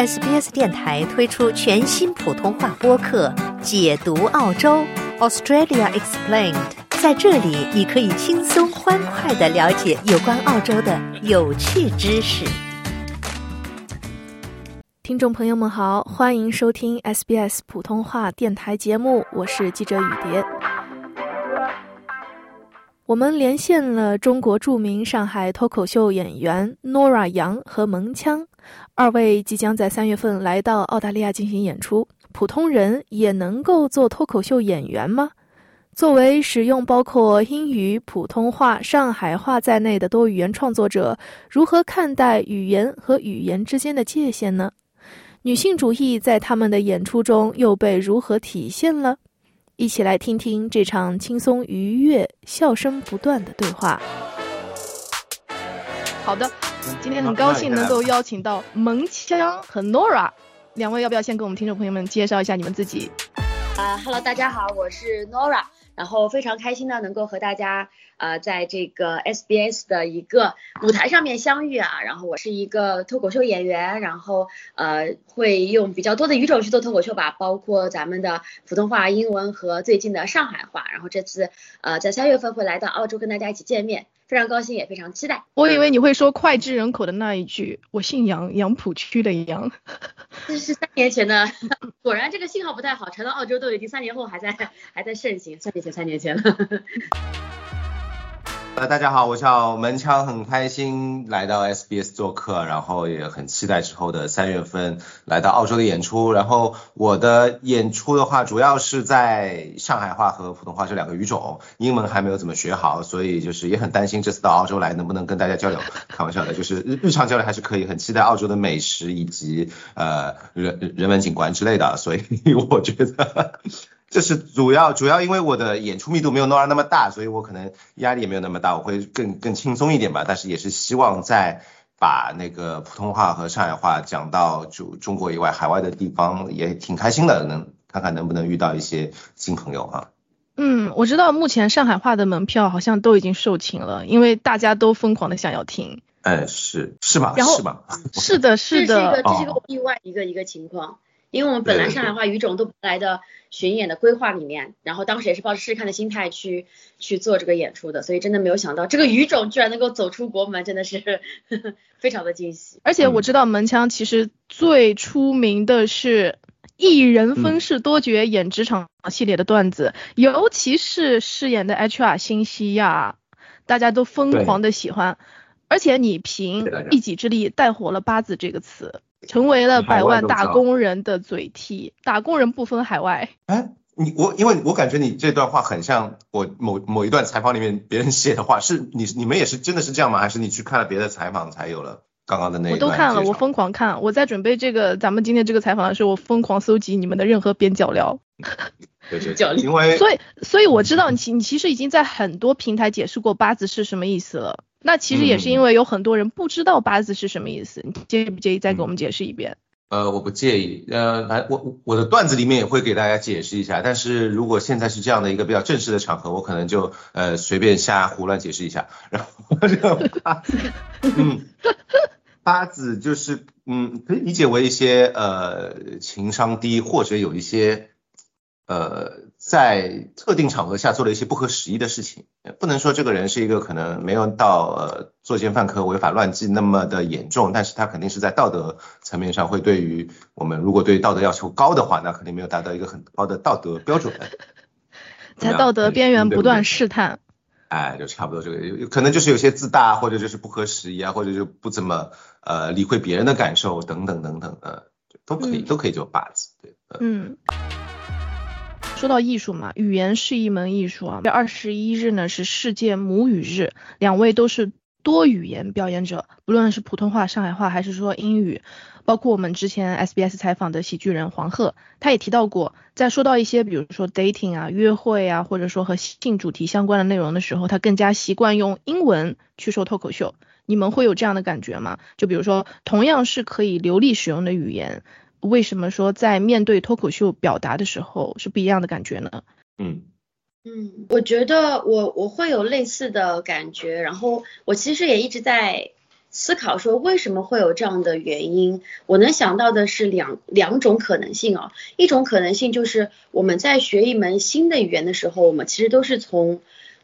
SBS 电台推出全新普通话播客《解读澳洲 Australia Explained》。在这里，你可以轻松欢快的了解有关澳洲的有趣知识。听众朋友们好，欢迎收听 SBS 普通话电台节目，我是记者雨蝶。我们连线了中国著名上海脱口秀演员 Nora 杨和蒙枪，二位即将在三月份来到澳大利亚进行演出。普通人也能够做脱口秀演员吗？作为使用包括英语、普通话、上海话在内的多语言创作者，如何看待语言和语言之间的界限呢？女性主义在他们的演出中又被如何体现了？一起来听听这场轻松愉悦、笑声不断的对话。好的，今天很高兴能够邀请到蒙枪和 Nora 两位，要不要先给我们听众朋友们介绍一下你们自己？啊，Hello，大家好，我是 Nora，然后非常开心呢，能够和大家。呃，在这个 SBS 的一个舞台上面相遇啊，然后我是一个脱口秀演员，然后呃会用比较多的语种去做脱口秀吧，包括咱们的普通话、英文和最近的上海话，然后这次呃在三月份会来到澳洲跟大家一起见面，非常高兴也非常期待。我以为你会说脍炙人口的那一句，我姓杨，杨浦区的杨。这是三年前的，果然这个信号不太好，传到澳洲都已经三年后还在还在盛行，三年前三年前了。呃，大家好，我叫门枪，很开心来到 SBS 做客，然后也很期待之后的三月份来到澳洲的演出。然后我的演出的话，主要是在上海话和普通话这两个语种，英文还没有怎么学好，所以就是也很担心这次到澳洲来能不能跟大家交流。开玩笑的，就是日日常交流还是可以，很期待澳洲的美食以及呃人人文景观之类的，所以我觉得。这是主要，主要因为我的演出密度没有诺尔那么大，所以我可能压力也没有那么大，我会更更轻松一点吧。但是也是希望在把那个普通话和上海话讲到就中国以外海外的地方，也挺开心的，能看看能不能遇到一些新朋友啊。嗯，我知道目前上海话的门票好像都已经售罄了，因为大家都疯狂的想要听。哎，是是吗？是吧？是的，是的。这是一个这是一个意外一个一个情况。因为我们本来上海话语种都来的巡演的规划里面，然后当时也是抱着试试看的心态去去做这个演出的，所以真的没有想到这个语种居然能够走出国门，真的是 非常的惊喜。而且我知道门腔其实最出名的是一人分饰多角演职场系列的段子，尤其是饰演的 HR 新西亚，大家都疯狂的喜欢。而且你凭一己之力带火了“八字”这个词。成为了百万打工人的嘴替，打工人不分海外。哎，你我，因为我感觉你这段话很像我某某一段采访里面别人写的话，是你你们也是真的是这样吗？还是你去看了别的采访才有了刚刚的那？我都看了，我疯狂看。我在准备这个咱们今天这个采访的时候，我疯狂搜集你们的任何边角料。对对，因为所以所以我知道你其你其实已经在很多平台解释过八字是什么意思了。那其实也是因为有很多人不知道八字是什么意思，你介不介意再给我们解释一遍？呃，我不介意，呃，来，我我的段子里面也会给大家解释一下，但是如果现在是这样的一个比较正式的场合，我可能就呃随便瞎胡乱解释一下，然后这样，嗯，八字就是嗯可以理解为一些呃情商低或者有一些呃。在特定场合下做了一些不合时宜的事情，不能说这个人是一个可能没有到呃作奸犯科、违法乱纪那么的严重，但是他肯定是在道德层面上会对于我们如果对道德要求高的话，那肯定没有达到一个很高的道德标准，在道德边缘不断试探。哎，就差不多这个，可能就是有些自大，或者就是不合时宜啊，或者就不怎么呃理会别人的感受等等等等呃，都可以都可以做靶子，对，嗯。说到艺术嘛，语言是一门艺术啊。二十一日呢是世界母语日，两位都是多语言表演者，不论是普通话、上海话还是说英语，包括我们之前 SBS 采访的喜剧人黄鹤，他也提到过，在说到一些比如说 dating 啊、约会啊，或者说和性主题相关的内容的时候，他更加习惯用英文去说脱口秀。你们会有这样的感觉吗？就比如说，同样是可以流利使用的语言。为什么说在面对脱口秀表达的时候是不一样的感觉呢？嗯嗯，我觉得我我会有类似的感觉，然后我其实也一直在思考说为什么会有这样的原因，我能想到的是两两种可能性啊。一种可能性就是我们在学一门新的语言的时候，我们其实都是从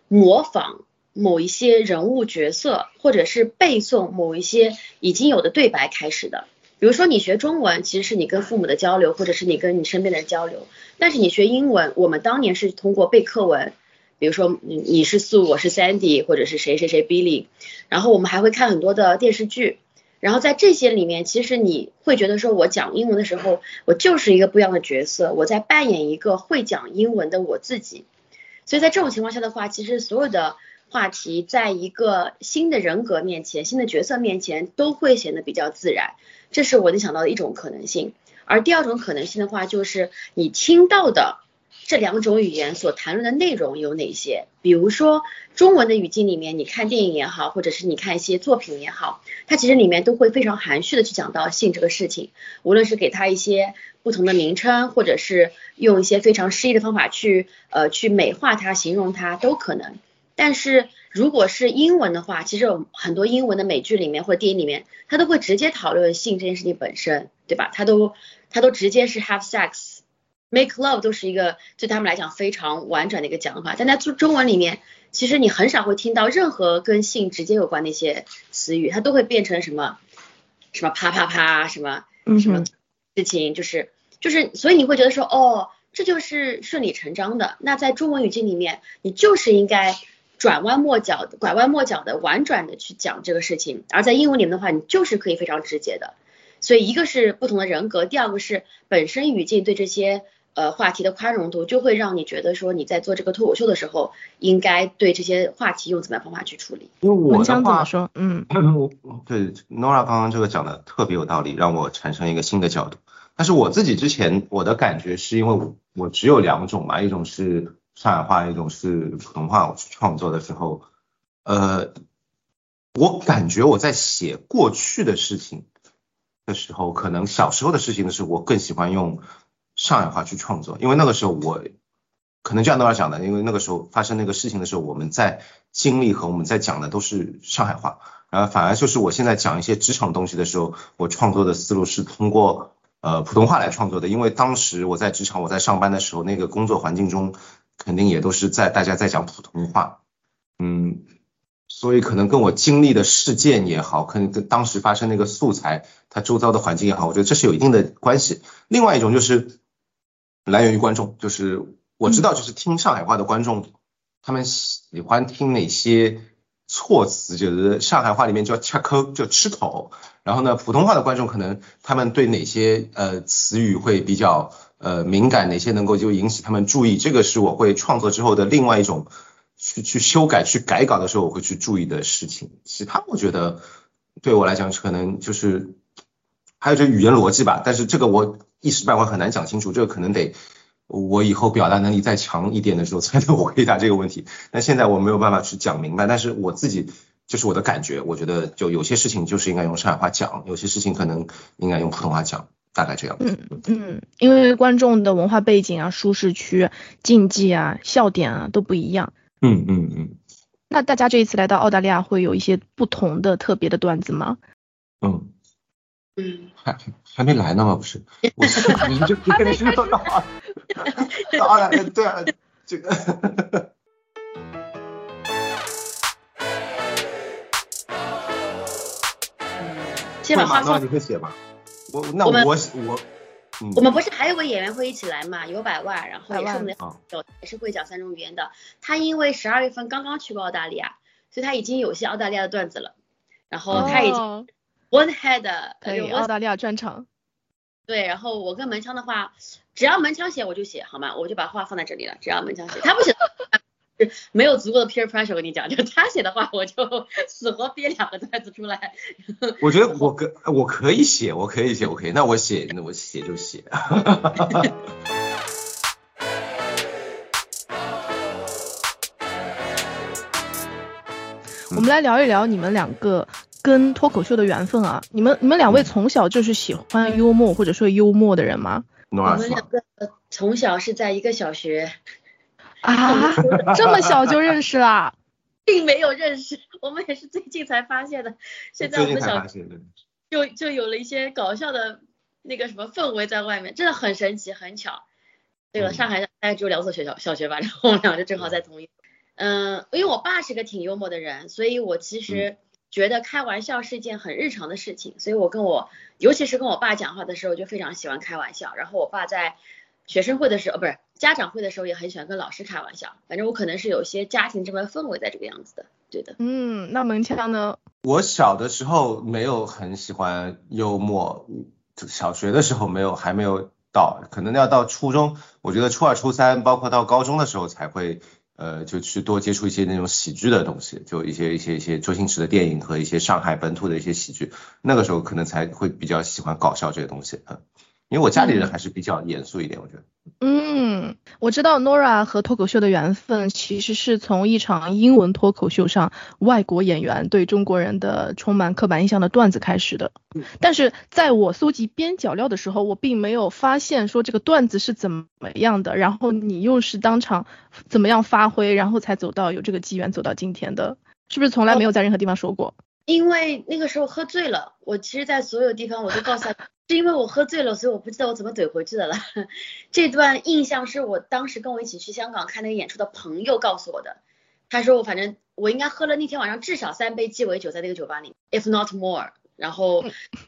模仿某一些人物角色，或者是背诵某一些已经有的对白开始的。比如说你学中文，其实是你跟父母的交流，或者是你跟你身边的人交流。但是你学英文，我们当年是通过背课文。比如说你你是 Sue，，我是 Sandy，或者是谁谁谁 Billy，然后我们还会看很多的电视剧，然后在这些里面，其实你会觉得说我讲英文的时候，我就是一个不一样的角色，我在扮演一个会讲英文的我自己，所以在这种情况下的话，其实所有的话题在一个新的人格面前、新的角色面前都会显得比较自然，这是我能想到的一种可能性。而第二种可能性的话，就是你听到的。这两种语言所谈论的内容有哪些？比如说中文的语境里面，你看电影也好，或者是你看一些作品也好，它其实里面都会非常含蓄的去讲到性这个事情，无论是给它一些不同的名称，或者是用一些非常诗意的方法去呃去美化它、形容它都可能。但是如果是英文的话，其实很多英文的美剧里面或者电影里面，它都会直接讨论性这件事情本身，对吧？它都它都直接是 have sex。Make love 都是一个对他们来讲非常婉转的一个讲法，但在中中文里面，其实你很少会听到任何跟性直接有关的一些词语，它都会变成什么什么啪啪啪什么什么事情，就是就是，所以你会觉得说，哦，这就是顺理成章的。那在中文语境里面，你就是应该转弯抹角、拐弯抹角的婉转的去讲这个事情，而在英文里面的话，你就是可以非常直接的。所以一个是不同的人格，第二个是本身语境对这些。呃，话题的宽容度就会让你觉得说你在做这个脱口秀的时候，应该对这些话题用怎么样方法去处理。因为我的话说，嗯，对，Nora 刚刚这个讲的特别有道理，让我产生一个新的角度。但是我自己之前我的感觉是因为我只有两种嘛，一种是上海话，一种是普通话。我去创作的时候，呃，我感觉我在写过去的事情的时候，可能小时候的事情的时候，我更喜欢用。上海话去创作，因为那个时候我可能这样都要讲的，因为那个时候发生那个事情的时候，我们在经历和我们在讲的都是上海话，然后反而就是我现在讲一些职场东西的时候，我创作的思路是通过呃普通话来创作的，因为当时我在职场我在上班的时候，那个工作环境中肯定也都是在大家在讲普通话，嗯，所以可能跟我经历的事件也好，可能跟当时发生那个素材，它周遭的环境也好，我觉得这是有一定的关系。另外一种就是。来源于观众，就是我知道，就是听上海话的观众，他们喜欢听哪些措辞，就是上海话里面叫吃口，就吃口。然后呢，普通话的观众可能他们对哪些呃词语会比较呃敏感，哪些能够就引起他们注意，这个是我会创作之后的另外一种去去修改、去改稿的时候我会去注意的事情。其他我觉得对我来讲可能就是还有这语言逻辑吧，但是这个我。一时半会很难讲清楚，这个可能得我以后表达能力再强一点的时候才能回答这个问题。但现在我没有办法去讲明白，但是我自己就是我的感觉，我觉得就有些事情就是应该用上海话讲，有些事情可能应该用普通话讲，大概这样。嗯嗯，因为观众的文化背景啊、舒适区、禁忌啊、笑点啊都不一样。嗯嗯嗯。那大家这一次来到澳大利亚会有一些不同的特别的段子吗？嗯。嗯，还还没来呢吗？不是，我是你就你肯定是到到到了，对啊，这个。先把话筒。你会写吗？我那我我我，我们不是还有个演员会一起来嘛？有百万，然后也是我们的有也是会讲三种语言的。他因为十二月份刚刚去过澳大利亚，所以他已经有些澳大利亚的段子了。然后他已经。One head 可以澳大利亚专场，对，然后我跟门腔的话，只要门腔写我就写，好吗？我就把话放在这里了，只要门腔写，他不写，没有足够的 peer pressure，我跟你讲，就他写的话，我就 死活憋两个段子出来。我觉得我可我可以写，我可以写，我可以，那我写，那我写就写。我们来聊一聊你们两个。跟脱口秀的缘分啊，你们你们两位从小就是喜欢幽默或者说幽默的人吗？我们两个从小是在一个小学啊，这么小就认识啦？并没有认识，我们也是最近才发现的。现在我们小就就有了一些搞笑的那个什么氛围在外面，真的很神奇，很巧。对了，上海大概只有两所学校小学吧，然后我们俩就正好在同一。嗯，因为我爸是个挺幽默的人，所以我其实觉得开玩笑是一件很日常的事情，所以我跟我尤其是跟我爸讲话的时候，就非常喜欢开玩笑。然后我爸在学生会的时候，不是家长会的时候，也很喜欢跟老师开玩笑。反正我可能是有些家庭这块氛围在这个样子的，对的。嗯，那门枪呢？我小的时候没有很喜欢幽默，小学的时候没有，还没有到，可能要到初中，我觉得初二、初三，包括到高中的时候才会。呃，就去多接触一些那种喜剧的东西，就一些一些一些周星驰的电影和一些上海本土的一些喜剧，那个时候可能才会比较喜欢搞笑这些东西，嗯。因为我家里人还是比较严肃一点，我觉得。嗯，我知道 Nora 和脱口秀的缘分其实是从一场英文脱口秀上外国演员对中国人的充满刻板印象的段子开始的。但是在我搜集边角料的时候，我并没有发现说这个段子是怎么样的，然后你又是当场怎么样发挥，然后才走到有这个机缘走到今天的，是不是从来没有在任何地方说过？因为那个时候喝醉了，我其实，在所有地方我都告诉他，是因为我喝醉了，所以我不记得我怎么怼回去的了。这段印象是我当时跟我一起去香港看那个演出的朋友告诉我的。他说我反正我应该喝了那天晚上至少三杯鸡尾酒在那个酒吧里，if not more。然后，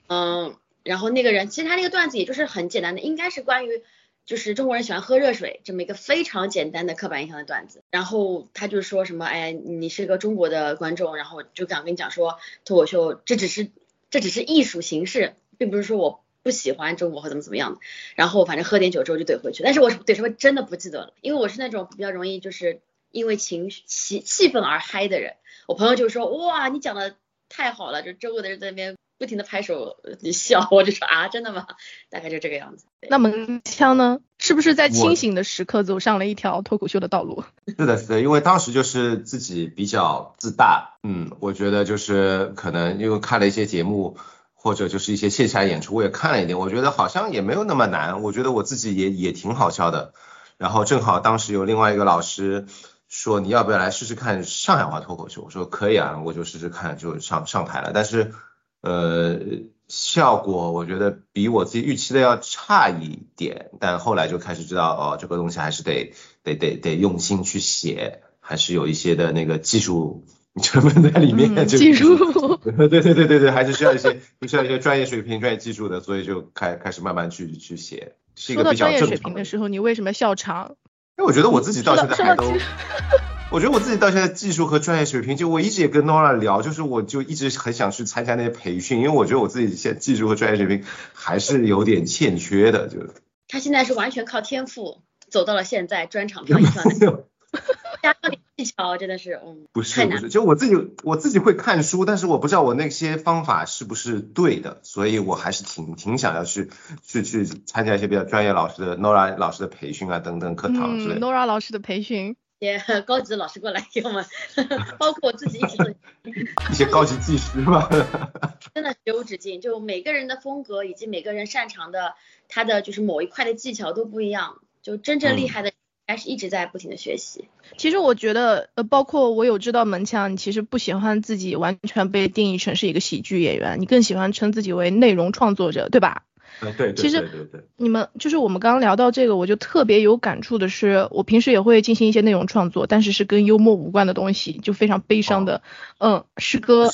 嗯，然后那个人其实他那个段子也就是很简单的，应该是关于。就是中国人喜欢喝热水这么一个非常简单的刻板印象的段子，然后他就说什么，哎，你是个中国的观众，然后就想跟你讲说脱口秀这只是这只是艺术形式，并不是说我不喜欢中国或怎么怎么样的。然后反正喝点酒之后就怼回去，但是我怼什么真的不记得了，因为我是那种比较容易就是因为情绪气气氛而嗨的人。我朋友就说哇，你讲的太好了，就周围的人在那边。不停的拍手笑，我就说啊，真的吗？大概就这个样子。那门枪呢？是不是在清醒的时刻走上了一条脱口秀的道路？是的，是的，因为当时就是自己比较自大，嗯，我觉得就是可能因为看了一些节目，或者就是一些线下演出，我也看了一点，我觉得好像也没有那么难，我觉得我自己也也挺好笑的。然后正好当时有另外一个老师说你要不要来试试看上海话脱口秀？我说可以啊，我就试试看，就上上台了。但是。呃，效果我觉得比我自己预期的要差一点，但后来就开始知道，哦，这个东西还是得得得得用心去写，还是有一些的那个技术 成分在里面。技术。对对对对对，还是需要一些需要一些专业水平、专业技术的，所以就开开始慢慢去去写。说到专业水平的时候，你为什么笑场？因为我觉得我自己到现在还都。我觉得我自己到现在技术和专业水平，就我一直也跟 Nora 聊，就是我就一直很想去参加那些培训，因为我觉得我自己现技术和专业水平还是有点欠缺的，就是。他现在是完全靠天赋走到了现在专场票一票加上点技巧，真的是，嗯。不是不是，就我自己我自己会看书，但是我不知道我那些方法是不是对的，所以我还是挺挺想要去去去参加一些比较专业老师的 Nora 老师的培训啊等等课堂之类。Nora 老师的培训。些 高级的老师过来给我们，包括我自己一起做 一些高级技师吧，真的学无止境。就每个人的风格以及每个人擅长的他的就是某一块的技巧都不一样，就真正厉害的还是一直在不停的学习。其实我觉得，呃，包括我有知道门腔，你其实不喜欢自己完全被定义成是一个喜剧演员，你更喜欢称自己为内容创作者，对吧？对对，其实你们就是我们刚刚聊到这个，我就特别有感触的是，我平时也会进行一些内容创作，但是是跟幽默无关的东西，就非常悲伤的，嗯，诗歌，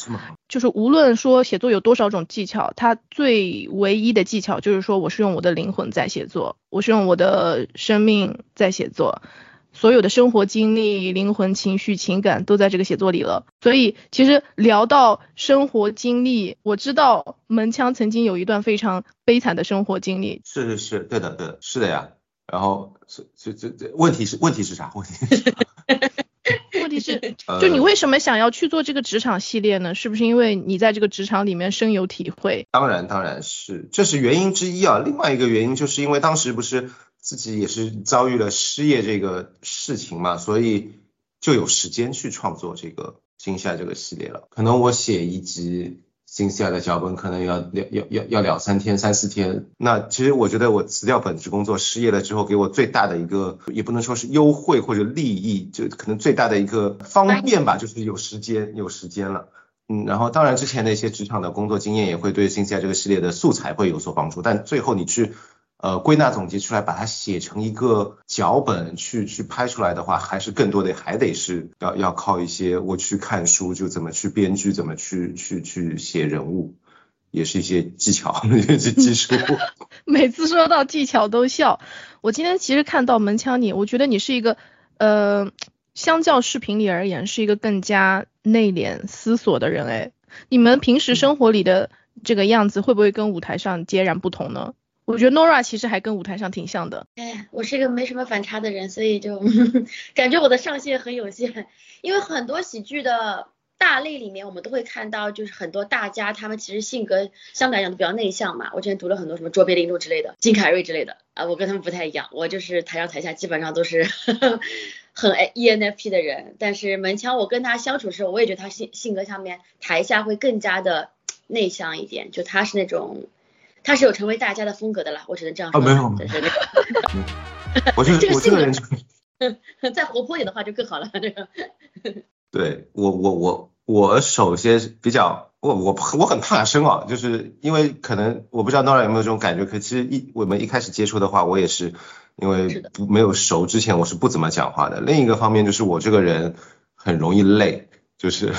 就是无论说写作有多少种技巧，它最唯一的技巧就是说，我是用我的灵魂在写作，我是用我的生命在写作。所有的生活经历、灵魂、情绪、情感都在这个写作里了。所以其实聊到生活经历，我知道门腔曾经有一段非常悲惨的生活经历。是是是，对的对的，是的呀。然后这这这这问题是问题是啥？问题是 问题是 就你为什么想要去做这个职场系列呢？是不是因为你在这个职场里面深有体会？当然当然是，这是原因之一啊。另外一个原因就是因为当时不是。自己也是遭遇了失业这个事情嘛，所以就有时间去创作这个惊吓这个系列了。可能我写一集新西亚的脚本可能要要要要要两三天、三四天。那其实我觉得我辞掉本职工作，失业了之后，给我最大的一个，也不能说是优惠或者利益，就可能最大的一个方便吧，就是有时间，有时间了。嗯，然后当然之前的一些职场的工作经验也会对新西亚这个系列的素材会有所帮助，但最后你去。呃，归纳总结出来，把它写成一个脚本去去拍出来的话，还是更多的还得是要要靠一些我去看书，就怎么去编剧，怎么去去去写人物，也是一些技巧，一些技术。每次说到技巧都笑。我今天其实看到门腔你，我觉得你是一个呃，相较视频里而言，是一个更加内敛思索的人。哎，你们平时生活里的这个样子，会不会跟舞台上截然不同呢？我觉得 Nora 其实还跟舞台上挺像的。哎，我是一个没什么反差的人，所以就 感觉我的上限很有限。因为很多喜剧的大类里面，我们都会看到，就是很多大家他们其实性格相对来讲都比较内向嘛。我之前读了很多什么卓别林之类的、金凯瑞之类的啊，我跟他们不太一样，我就是台上台下基本上都是呵 呵很 ENFP 的人。但是门腔我跟他相处的时候，我也觉得他性性格上面台下会更加的内向一点，就他是那种。他是有成为大家的风格的啦，我只能这样说。哦，没有，我是我 这个人，再活泼点的话就更好了。这个，对我我我我首先比较我我我很怕生啊，就是因为可能我不知道 Nora 有没有这种感觉，可其实一我们一开始接触的话，我也是因为不没有熟之前我是不怎么讲话的。另一个方面就是我这个人很容易累，就是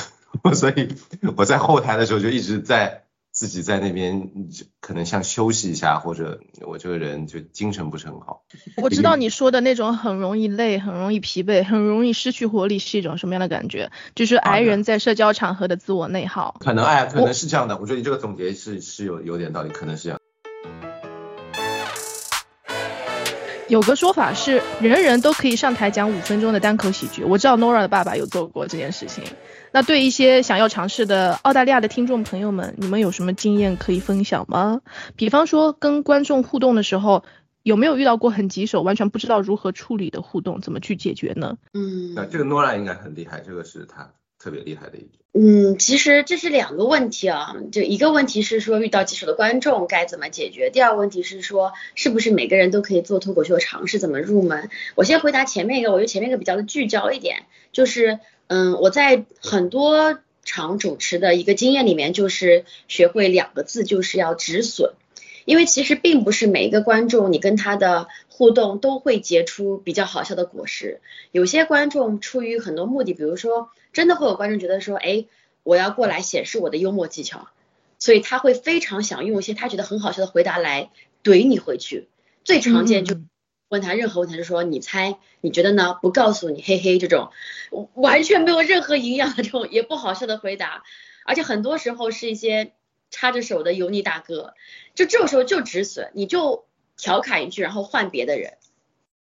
所以我在后台的时候就一直在。自己在那边可能像休息一下，或者我这个人就精神不是很好。我知道你说的那种很容易累、很容易疲惫、很容易失去活力是一种什么样的感觉？就是癌人在社交场合的自我内耗。可能哎，可能是这样的。我觉得你这个总结是是有有点道理，可能是这样。有个说法是，人人都可以上台讲五分钟的单口喜剧。我知道 Nora 的爸爸有做过这件事情。那对一些想要尝试的澳大利亚的听众朋友们，你们有什么经验可以分享吗？比方说跟观众互动的时候，有没有遇到过很棘手、完全不知道如何处理的互动？怎么去解决呢？嗯，那这个 Nora 应该很厉害，这个是他。特别厉害的一点。嗯，其实这是两个问题啊，就一个问题是说遇到棘手的观众该怎么解决，第二个问题是说是不是每个人都可以做脱口秀尝试怎么入门。我先回答前面一个，我觉得前面一个比较的聚焦一点，就是嗯，我在很多场主持的一个经验里面，就是学会两个字，就是要止损。因为其实并不是每一个观众你跟他的互动都会结出比较好笑的果实，有些观众出于很多目的，比如说。真的会有观众觉得说，哎，我要过来显示我的幽默技巧，所以他会非常想用一些他觉得很好笑的回答来怼你回去。最常见就问他任何问题，就说你猜，你觉得呢？不告诉你，嘿嘿，这种完全没有任何营养的这种也不好笑的回答，而且很多时候是一些插着手的油腻大哥，就这种时候就止损，你就调侃一句，然后换别的人。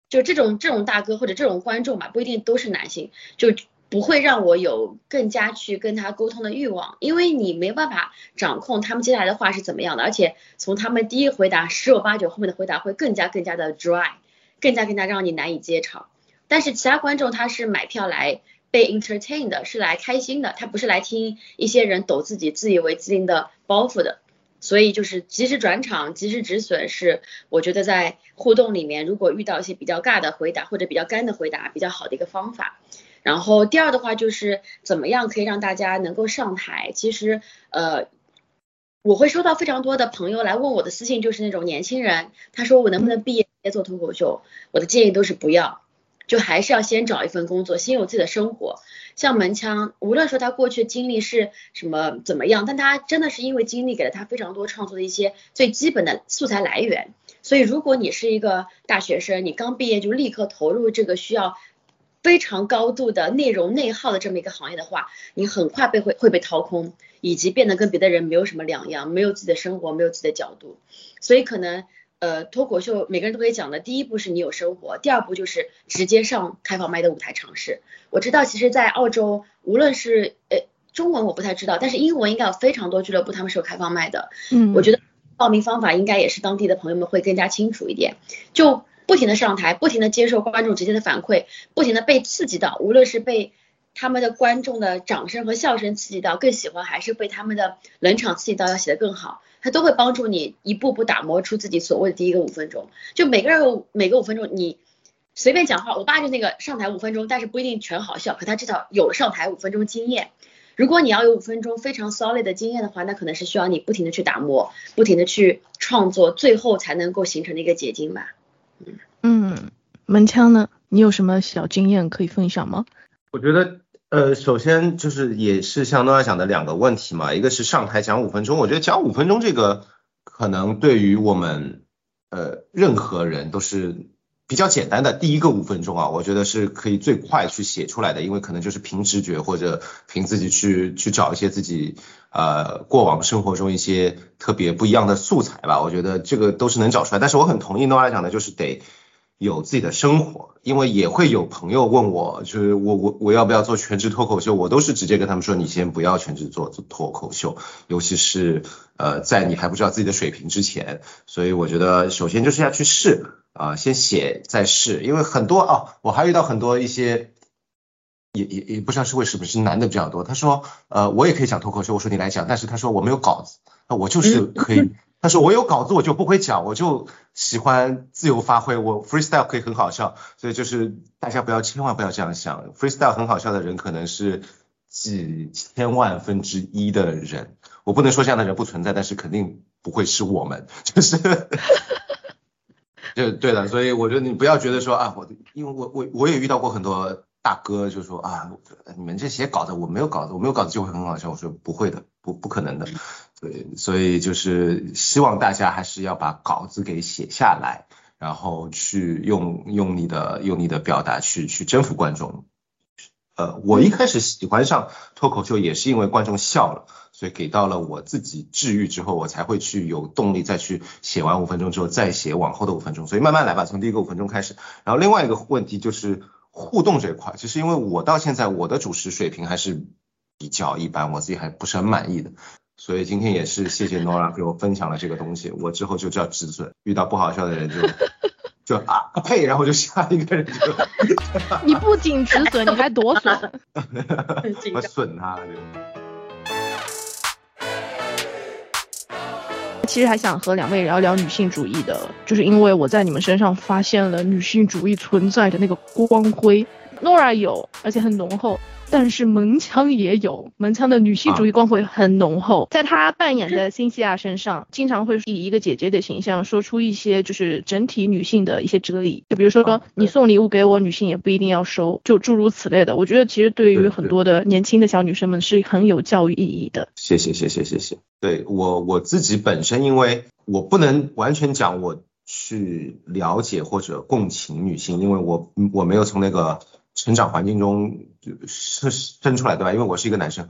就这种这种大哥或者这种观众吧，不一定都是男性，就。不会让我有更加去跟他沟通的欲望，因为你没办法掌控他们接下来的话是怎么样的，而且从他们第一回答十有八九后面的回答会更加更加的 dry，更加更加让你难以接场。但是其他观众他是买票来被 entertain 的，是来开心的，他不是来听一些人抖自己自以为自信的包袱的。所以就是及时转场、及时止损是我觉得在互动里面，如果遇到一些比较尬的回答或者比较干的回答，比较好的一个方法。然后第二的话就是怎么样可以让大家能够上台？其实呃，我会收到非常多的朋友来问我的私信，就是那种年轻人，他说我能不能毕业做脱口秀？我的建议都是不要，就还是要先找一份工作，先有自己的生活。像门腔，无论说他过去经历是什么怎么样，但他真的是因为经历给了他非常多创作的一些最基本的素材来源。所以如果你是一个大学生，你刚毕业就立刻投入这个需要。非常高度的内容内耗的这么一个行业的话，你很快被会会被掏空，以及变得跟别的人没有什么两样，没有自己的生活，没有自己的角度。所以可能呃脱口秀每个人都可以讲的，第一步是你有生活，第二步就是直接上开放麦的舞台尝试。我知道其实，在澳洲，无论是呃中文我不太知道，但是英文应该有非常多俱乐部他们是有开放麦的。嗯，我觉得报名方法应该也是当地的朋友们会更加清楚一点。就不停的上台，不停的接受观众直接的反馈，不停的被刺激到，无论是被他们的观众的掌声和笑声刺激到，更喜欢还是被他们的冷场刺激到，要写得更好，他都会帮助你一步步打磨出自己所谓的第一个五分钟。就每个人每个五分钟，你随便讲话，我爸就那个上台五分钟，但是不一定全好笑，可他至少有了上台五分钟经验。如果你要有五分钟非常 solid 的经验的话，那可能是需要你不停的去打磨，不停的去创作，最后才能够形成的一个结晶吧。嗯，门枪呢？你有什么小经验可以分享吗？我觉得，呃，首先就是也是像诺亚讲的两个问题嘛，一个是上台讲五分钟，我觉得讲五分钟这个可能对于我们呃任何人都是比较简单的，第一个五分钟啊，我觉得是可以最快去写出来的，因为可能就是凭直觉或者凭自己去去找一些自己呃过往生活中一些特别不一样的素材吧，我觉得这个都是能找出来。但是我很同意诺亚讲的，就是得。有自己的生活，因为也会有朋友问我，就是我我我要不要做全职脱口秀，我都是直接跟他们说，你先不要全职做脱口秀，尤其是呃在你还不知道自己的水平之前，所以我觉得首先就是要去试啊，先写再试，因为很多啊，我还遇到很多一些，也也也不知道是为什么是男的比较多，他说呃我也可以讲脱口秀，我说你来讲，但是他说我没有稿子，那我就是。可以。他说我有稿子，我就不会讲，我就喜欢自由发挥，我 freestyle 可以很好笑，所以就是大家不要千万不要这样想，freestyle 很好笑的人可能是几千万分之一的人，我不能说这样的人不存在，但是肯定不会是我们，就是，就对了，所以我觉得你不要觉得说啊，我因为我我我也遇到过很多大哥就说啊，你们这写稿子，我没有稿子，我没有稿子就会很好笑，我说不会的，不不可能的。对，所以就是希望大家还是要把稿子给写下来，然后去用用你的用你的表达去去征服观众。呃，我一开始喜欢上脱口秀也是因为观众笑了，所以给到了我自己治愈之后，我才会去有动力再去写完五分钟之后再写往后的五分钟。所以慢慢来吧，从第一个五分钟开始。然后另外一个问题就是互动这一块，其实因为我到现在我的主持水平还是比较一般，我自己还不是很满意的。所以今天也是谢谢 Nora 给我分享了这个东西，我之后就叫止损，遇到不好笑的人就 就啊呸，然后就下一个人就。你不仅止损，你还夺损。我损他了就。其实还想和两位聊聊女性主义的，就是因为我在你们身上发现了女性主义存在的那个光辉。，Nora 有，而且很浓厚。但是门腔也有，门腔的女性主义光辉很浓厚，在她扮演的辛西娅身上，经常会以一个姐姐的形象说出一些就是整体女性的一些哲理，就比如说说你送礼物给我，女性也不一定要收，就诸如此类的。我觉得其实对于很多的年轻的小女生们是很有教育意义的。谢谢谢谢谢谢。对我我自己本身，因为我不能完全讲我去了解或者共情女性，因为我我没有从那个。成长环境中生生出来对吧？因为我是一个男生，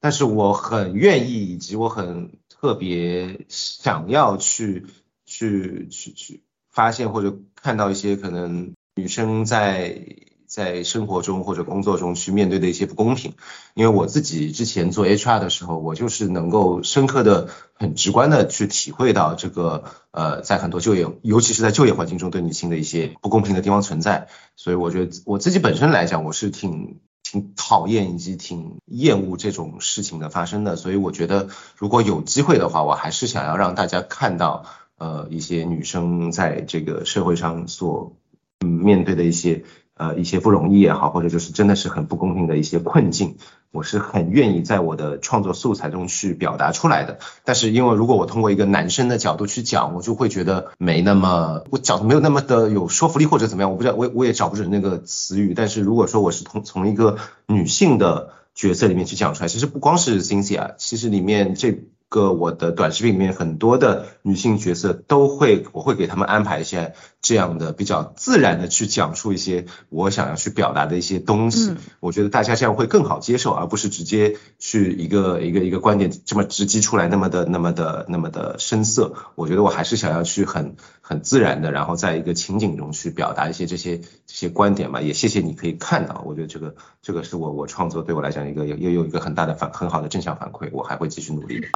但是我很愿意，以及我很特别想要去去去去发现或者看到一些可能女生在。在生活中或者工作中去面对的一些不公平，因为我自己之前做 HR 的时候，我就是能够深刻的、很直观的去体会到这个呃，在很多就业，尤其是在就业环境中对女性的一些不公平的地方存在。所以我觉得我自己本身来讲，我是挺挺讨厌以及挺厌恶这种事情的发生的。所以我觉得如果有机会的话，我还是想要让大家看到呃一些女生在这个社会上所面对的一些。呃，一些不容易也好，或者就是真的是很不公平的一些困境，我是很愿意在我的创作素材中去表达出来的。但是因为如果我通过一个男生的角度去讲，我就会觉得没那么，我讲的没有那么的有说服力或者怎么样，我不知道，我我也找不准那个词语。但是如果说我是从从一个女性的角色里面去讲出来，其实不光是 Cynthia，其实里面这。个我的短视频里面很多的女性角色都会，我会给他们安排一些这样的比较自然的去讲述一些我想要去表达的一些东西。我觉得大家这样会更好接受，而不是直接去一个一个一个观点这么直击出来，那么的那么的那么的深色。我觉得我还是想要去很很自然的，然后在一个情景中去表达一些这些这些观点嘛。也谢谢你可以看到，我觉得这个这个是我我创作对我来讲一个又又有一个很大的反很好的正向反馈，我还会继续努力的。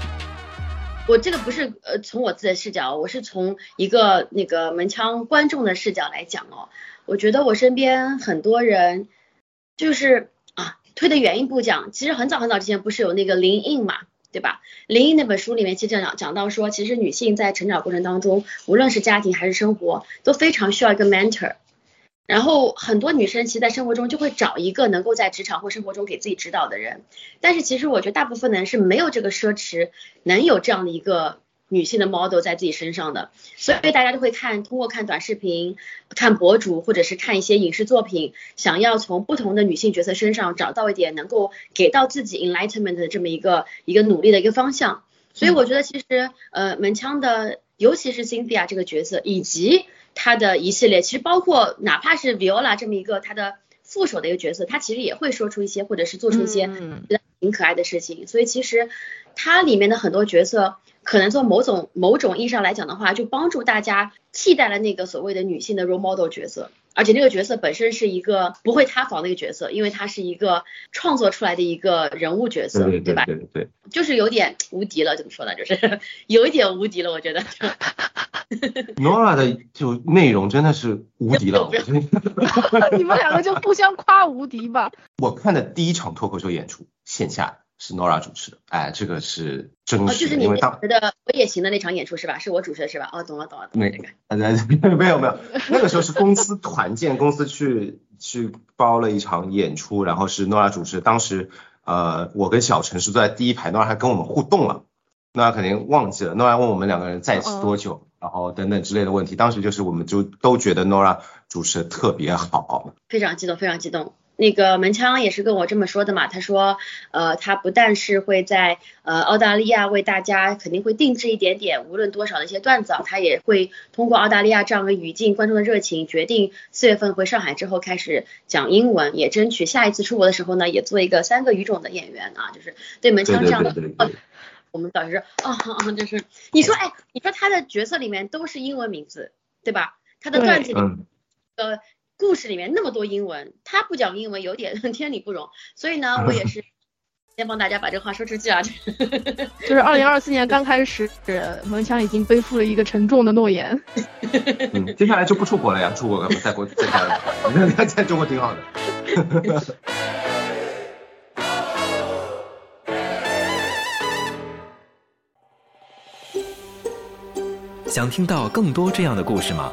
我这个不是呃从我自己的视角，我是从一个那个门腔观众的视角来讲哦。我觉得我身边很多人就是啊，推的远一步讲，其实很早很早之前不是有那个林印嘛，对吧？林印那本书里面其实讲讲到说，其实女性在成长过程当中，无论是家庭还是生活，都非常需要一个 mentor。然后很多女生其实，在生活中就会找一个能够在职场或生活中给自己指导的人，但是其实我觉得大部分的人是没有这个奢侈，能有这样的一个女性的 model 在自己身上的，所以大家就会看，通过看短视频、看博主或者是看一些影视作品，想要从不同的女性角色身上找到一点能够给到自己 enlightenment 的这么一个一个努力的一个方向。所以我觉得其实呃门腔的，尤其是 Cynthia 这个角色，以及他的一系列，其实包括哪怕是 Viola 这么一个他的副手的一个角色，他其实也会说出一些或者是做出一些觉得挺可爱的事情。所以其实他里面的很多角色，可能从某种某种意义上来讲的话，就帮助大家替代了那个所谓的女性的 role model 角色。而且那个角色本身是一个不会塌房的一个角色，因为他是一个创作出来的一个人物角色，对吧？对对，就是有点无敌了，怎么说呢？就是 有一点无敌了，我觉得。Nora 的就内容真的是无敌了，你们两个就互相夸无敌吧。我看的第一场脱口秀演出线下是 Nora 主持的，哎，这个是真实，因为当时的我也行的那场演出是吧？是我主持的是吧？哦，懂了懂了，那个，没有没有，那个时候是公司团建，公司去去包了一场演出，然后是 Nora 主持，当时呃我跟小陈是坐在第一排，Nora 还跟我们互动了。，Nora 肯定忘记了。Nora 问我们两个人在一起多久，然后等等之类的问题。当时就是我们就都觉得 Nora 主持的特别好，非常激动，非常激动。那个门腔也是跟我这么说的嘛，他说，呃，他不但是会在呃澳大利亚为大家肯定会定制一点点，无论多少的一些段子，他也会通过澳大利亚这样的语境、观众的热情，决定四月份回上海之后开始讲英文，也争取下一次出国的时候呢，也做一个三个语种的演员啊，就是对门腔这样的。我们导师说，啊啊，就是你说，哎，你说他的角色里面都是英文名字，对吧？他的段子里，呃，故事里面那么多英文，他不讲英文有点 天理不容。所以呢，我也是先帮大家把这话说出去啊。就是二零二四年刚开始，蒙强已经背负了一个沉重的诺言。嗯，接下来就不出国了呀，出国在国在在在中国挺好的。想听到更多这样的故事吗？